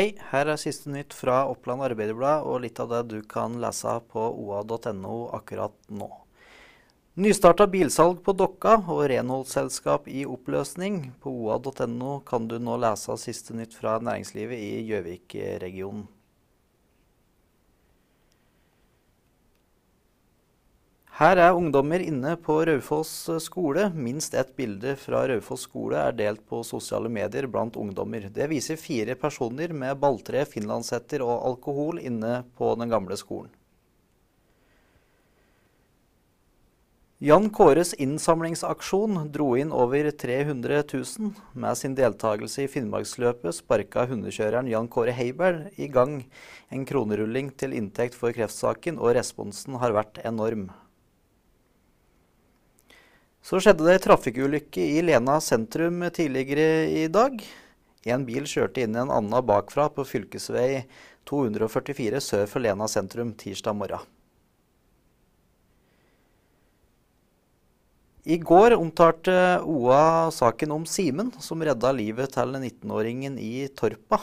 Hei, her er siste nytt fra Oppland Arbeiderblad og litt av det du kan lese på oa.no akkurat nå. Nystarta bilsalg på Dokka og renholdsselskap i oppløsning. På oa.no kan du nå lese siste nytt fra næringslivet i Gjøvik-regionen. Her er ungdommer inne på Raufoss skole. Minst ett bilde fra Raufoss skole er delt på sosiale medier blant ungdommer. Det viser fire personer med balltre, finlandshetter og alkohol inne på den gamle skolen. Jan Kåres innsamlingsaksjon dro inn over 300 000. Med sin deltakelse i Finnmarksløpet sparka hundekjøreren Jan Kåre Heiberg i gang en kronerulling til inntekt for kreftsaken, og responsen har vært enorm. Så skjedde det trafikkulykke i Lena sentrum tidligere i dag. En bil kjørte inn i en annen bakfra på fylkesvei 244 sør for Lena sentrum tirsdag morgen. I går omtalte OA saken om Simen, som redda livet til 19-åringen i Torpa.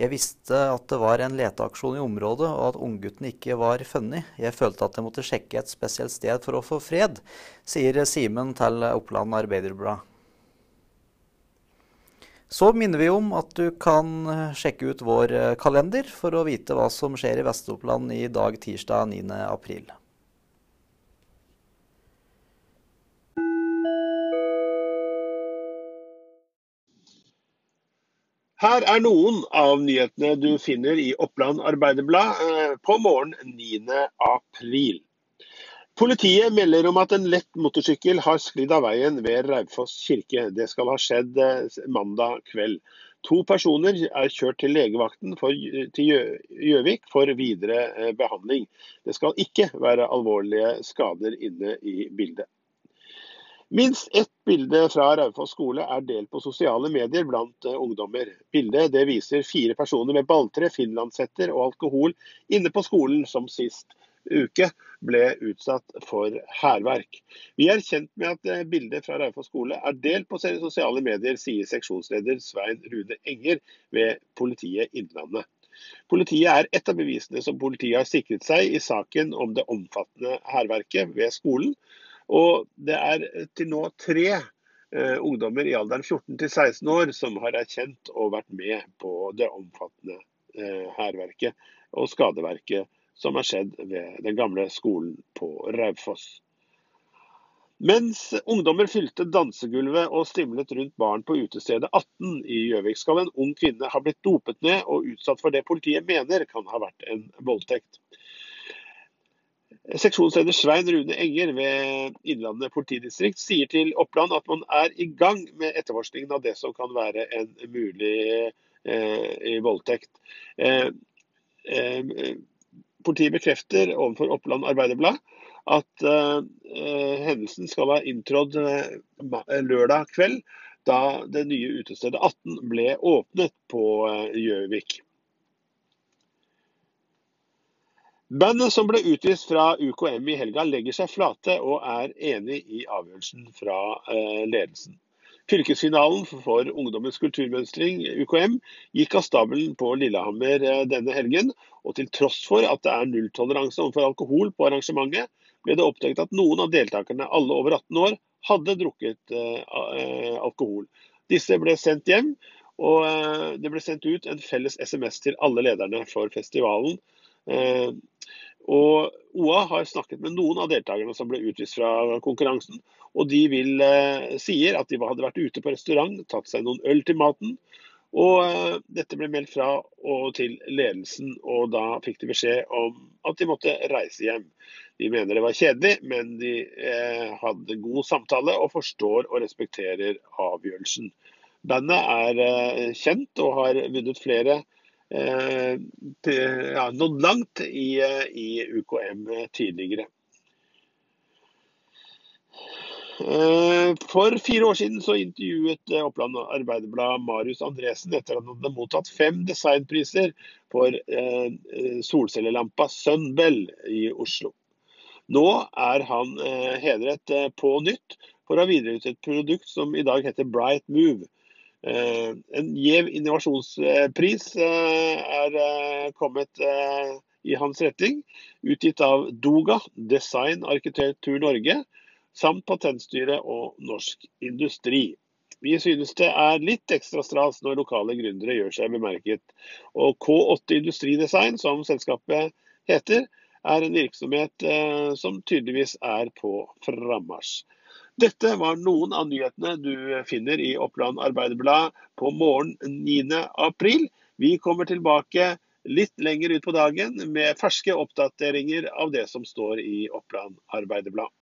Jeg visste at det var en leteaksjon i området, og at ungguttene ikke var funnet. Jeg følte at jeg måtte sjekke et spesielt sted for å få fred, sier Simen til Oppland Arbeiderblad. Så minner vi om at du kan sjekke ut vår kalender for å vite hva som skjer i Vest-Oppland i dag, tirsdag 9. april. Her er noen av nyhetene du finner i Oppland Arbeiderblad eh, på morgen 9. april. Politiet melder om at en lett motorsykkel har sklidd av veien ved Raufoss kirke. Det skal ha skjedd eh, mandag kveld. To personer er kjørt til legevakten for, til Gjøvik for videre eh, behandling. Det skal ikke være alvorlige skader inne i bildet. Minst ett bilde fra Raufoss skole er delt på sosiale medier blant uh, ungdommer. Bildet viser fire personer med balltre, finlandshetter og alkohol inne på skolen som sist uke ble utsatt for hærverk. Vi er kjent med at uh, bildet fra Raufoss skole er delt på sosiale medier, sier seksjonsleder Svein Rune Enger ved Politiet Innlandet. Politiet er et av bevisene som politiet har sikret seg i saken om det omfattende hærverket ved skolen. Og det er til nå tre eh, ungdommer i alderen 14 til 16 år som har erkjent og vært med på det omfattende eh, og skadeverket som har skjedd ved den gamle skolen på Raufoss. Mens ungdommer fylte dansegulvet og stimlet rundt barn på utestedet 18 i Gjøvik, skal en ung kvinne ha blitt dopet ned og utsatt for det politiet mener kan ha vært en voldtekt. Seksjonsleder Svein Rune Enger ved Innlandet politidistrikt sier til Oppland at man er i gang med etterforskningen av det som kan være en mulig eh, voldtekt. Eh, eh, politiet bekrefter overfor Oppland Arbeiderblad at eh, hendelsen skal ha inntrådt eh, lørdag kveld, da det nye utestedet 18 ble åpnet på eh, Gjøvik. Bandet som ble utvist fra UKM i helga, legger seg flate og er enig i avgjørelsen fra eh, ledelsen. Fylkesfinalen for Ungdommens kulturmønstring, UKM, gikk av stabelen på Lillehammer eh, denne helgen. Og til tross for at det er nulltoleranse overfor alkohol på arrangementet, ble det oppdaget at noen av deltakerne, alle over 18 år, hadde drukket eh, alkohol. Disse ble sendt hjem, og det ble sendt ut en felles SMS til alle lederne for festivalen og OA har snakket med noen av deltakerne som ble utvist fra konkurransen. Og de vil, eh, sier at de hadde vært ute på restaurant, tatt seg noen øl til maten. Og eh, dette ble meldt fra og til ledelsen, og da fikk de beskjed om at de måtte reise hjem. De mener det var kjedelig, men de eh, hadde god samtale og forstår og respekterer avgjørelsen. Bandet er eh, kjent og har vunnet flere ja, nådd langt i, i, UKM tidligere. Eh, for fire år siden så intervjuet Oppland Arbeiderblad Marius Andresen etter at han hadde mottatt fem designpriser for eh, solcellelampa Sunbell i Oslo. Nå er han hedret på nytt for å ha videreutviklet et produkt som i dag heter Bright Move Eh, en gjev innovasjonspris er kommet i hans retning, utgitt av Doga, Design Arkitektur Norge, samt Patentstyret og Norsk Industri. Vi synes det er litt ekstra stas når lokale gründere gjør seg bemerket. Og K8 Industridesign, som selskapet heter, er en virksomhet som tydeligvis er på frammarsj. Dette var noen av nyhetene du finner i Oppland Arbeiderblad på morgen 9.4. Vi kommer tilbake litt lenger ut på dagen med ferske oppdateringer av det som står i Oppland Arbeiderblad.